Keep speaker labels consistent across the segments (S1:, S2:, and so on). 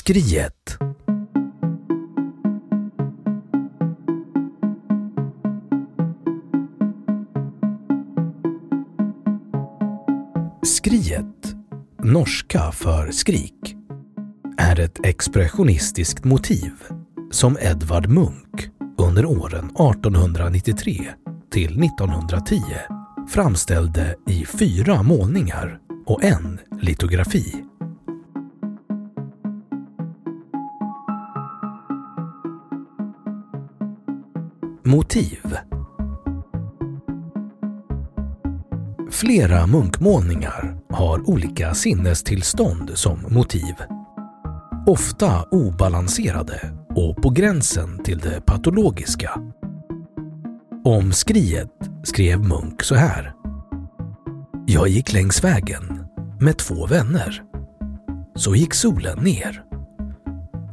S1: Skriet. Skriet, norska för skrik, är ett expressionistiskt motiv som Edvard Munch under åren 1893 till 1910 framställde i fyra målningar och en litografi. Motiv Flera munkmålningar har olika sinnestillstånd som motiv. Ofta obalanserade och på gränsen till det patologiska. Om skriet skrev Munk så här. Jag gick längs vägen med två vänner. Så gick solen ner.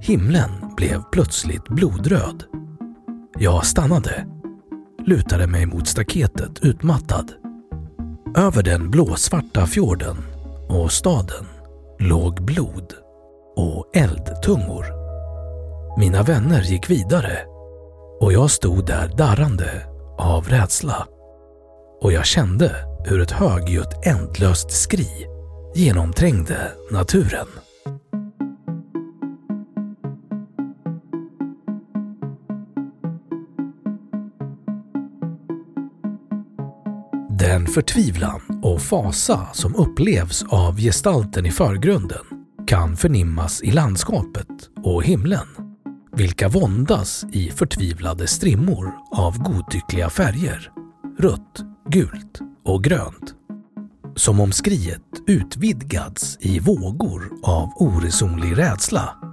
S1: Himlen blev plötsligt blodröd. Jag stannade, lutade mig mot staketet utmattad. Över den blåsvarta fjorden och staden låg blod och eldtungor. Mina vänner gick vidare och jag stod där darrande av rädsla. Och jag kände hur ett högljutt ändlöst skri genomträngde naturen. Den förtvivlan och fasa som upplevs av gestalten i förgrunden kan förnimmas i landskapet och himlen, vilka våndas i förtvivlade strimmor av godtyckliga färger, rött, gult och grönt. Som om skriet utvidgats i vågor av oresonlig rädsla.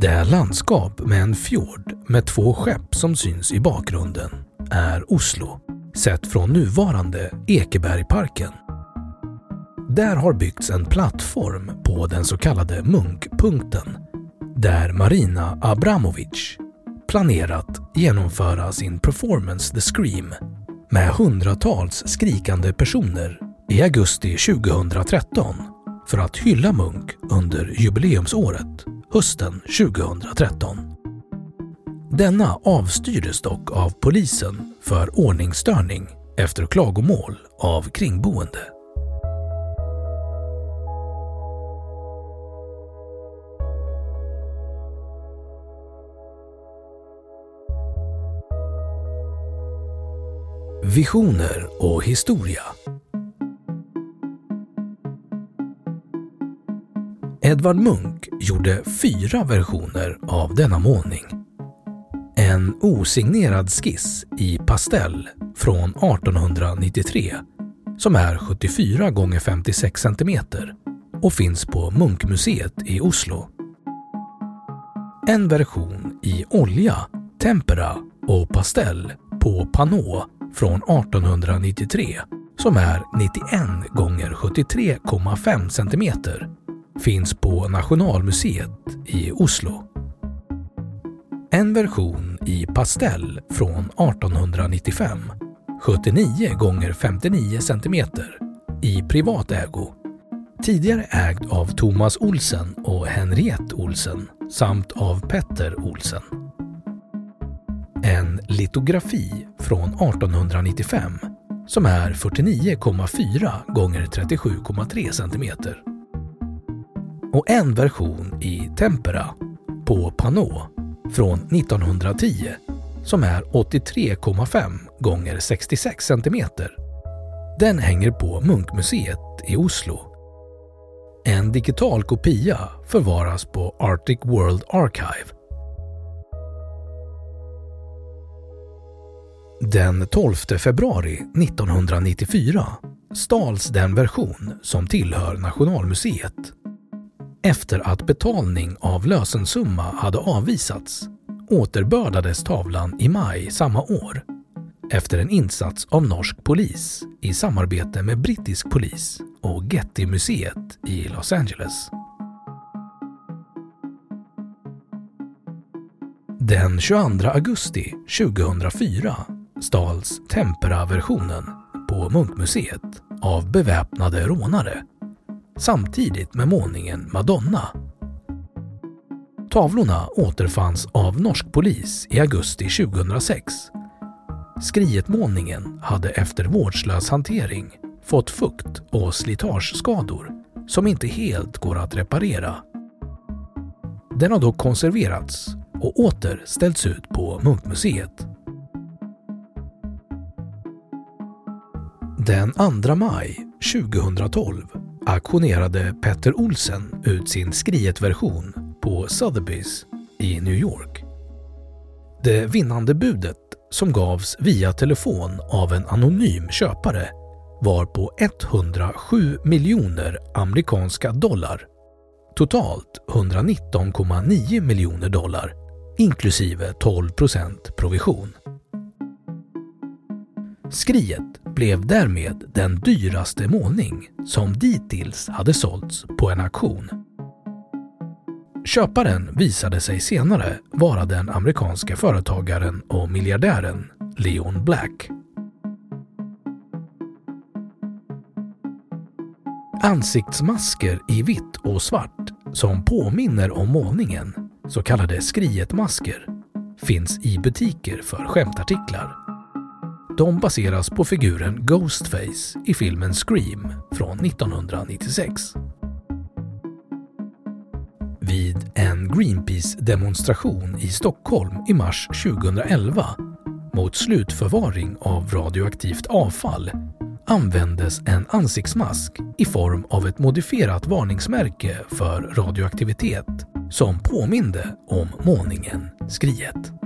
S1: Det landskap med en fjord med två skepp som syns i bakgrunden är Oslo, sett från nuvarande Ekebergparken. Där har byggts en plattform på den så kallade Munkpunkten, där Marina Abramovic planerat genomföra sin performance The Scream med hundratals skrikande personer i augusti 2013 för att hylla Munk under jubileumsåret hösten 2013. Denna avstyrdes dock av polisen för ordningsstörning efter klagomål av kringboende. Visioner och historia Edvard Munch gjorde fyra versioner av denna målning. En osignerad skiss i pastell från 1893 som är 74 x 56 cm och finns på Munkmuseet i Oslo. En version i olja Tempera och Pastell på Panå från 1893 som är 91 gånger 73,5 cm finns på Nationalmuseet i Oslo. En version i pastell från 1895, 79 gånger 59 cm i privat ägo. Tidigare ägd av Thomas Olsen och Henriette Olsen samt av Petter Olsen. En litografi från 1895 som är 49,4 gånger 37,3 cm. Och en version i tempera på Panå från 1910 som är 83,5 gånger 66 cm. Den hänger på Munkmuseet i Oslo. En digital kopia förvaras på Arctic World Archive. Den 12 februari 1994 stals den version som tillhör Nationalmuseet efter att betalning av lösensumma hade avvisats återbördades tavlan i maj samma år efter en insats av norsk polis i samarbete med brittisk polis och Getty-museet i Los Angeles. Den 22 augusti 2004 stals Tempera-versionen på Munkmuseet av beväpnade rånare samtidigt med målningen Madonna. Tavlorna återfanns av norsk polis i augusti 2006. Skrietmålningen hade efter vårdslös hantering fått fukt och slitageskador som inte helt går att reparera. Den har dock konserverats och åter ställts ut på Munkmuseet. Den 2 maj 2012 auktionerade Petter Olsen ut sin skriet-version på Sotheby's i New York. Det vinnande budet som gavs via telefon av en anonym köpare var på 107 miljoner amerikanska dollar. Totalt 119,9 miljoner dollar inklusive 12 provision. Skriet blev därmed den dyraste målning som dittills hade sålts på en auktion. Köparen visade sig senare vara den amerikanska företagaren och miljardären Leon Black. Ansiktsmasker i vitt och svart som påminner om målningen, så kallade skrietmasker, finns i butiker för skämtartiklar. De baseras på figuren Ghostface i filmen Scream från 1996. Vid en Greenpeace-demonstration i Stockholm i mars 2011 mot slutförvaring av radioaktivt avfall användes en ansiktsmask i form av ett modifierat varningsmärke för radioaktivitet som påminde om målningen Skriet.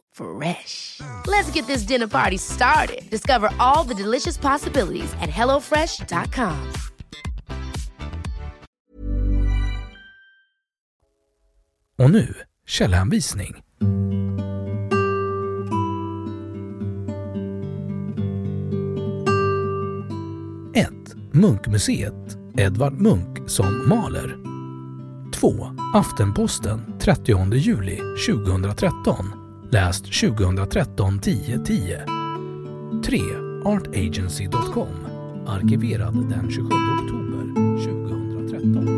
S2: Fresh. Let's get this dinner party started. Discover all the delicious possibilities at hellofresh.com.
S1: Och nu källhänvisning. 1. Munkmuseet, Edvard Munch som maler. 2. Aftenposten 30 juli 2013 läst 2013 1010. 3. Artagency.com arkiverad den 27 oktober 2013.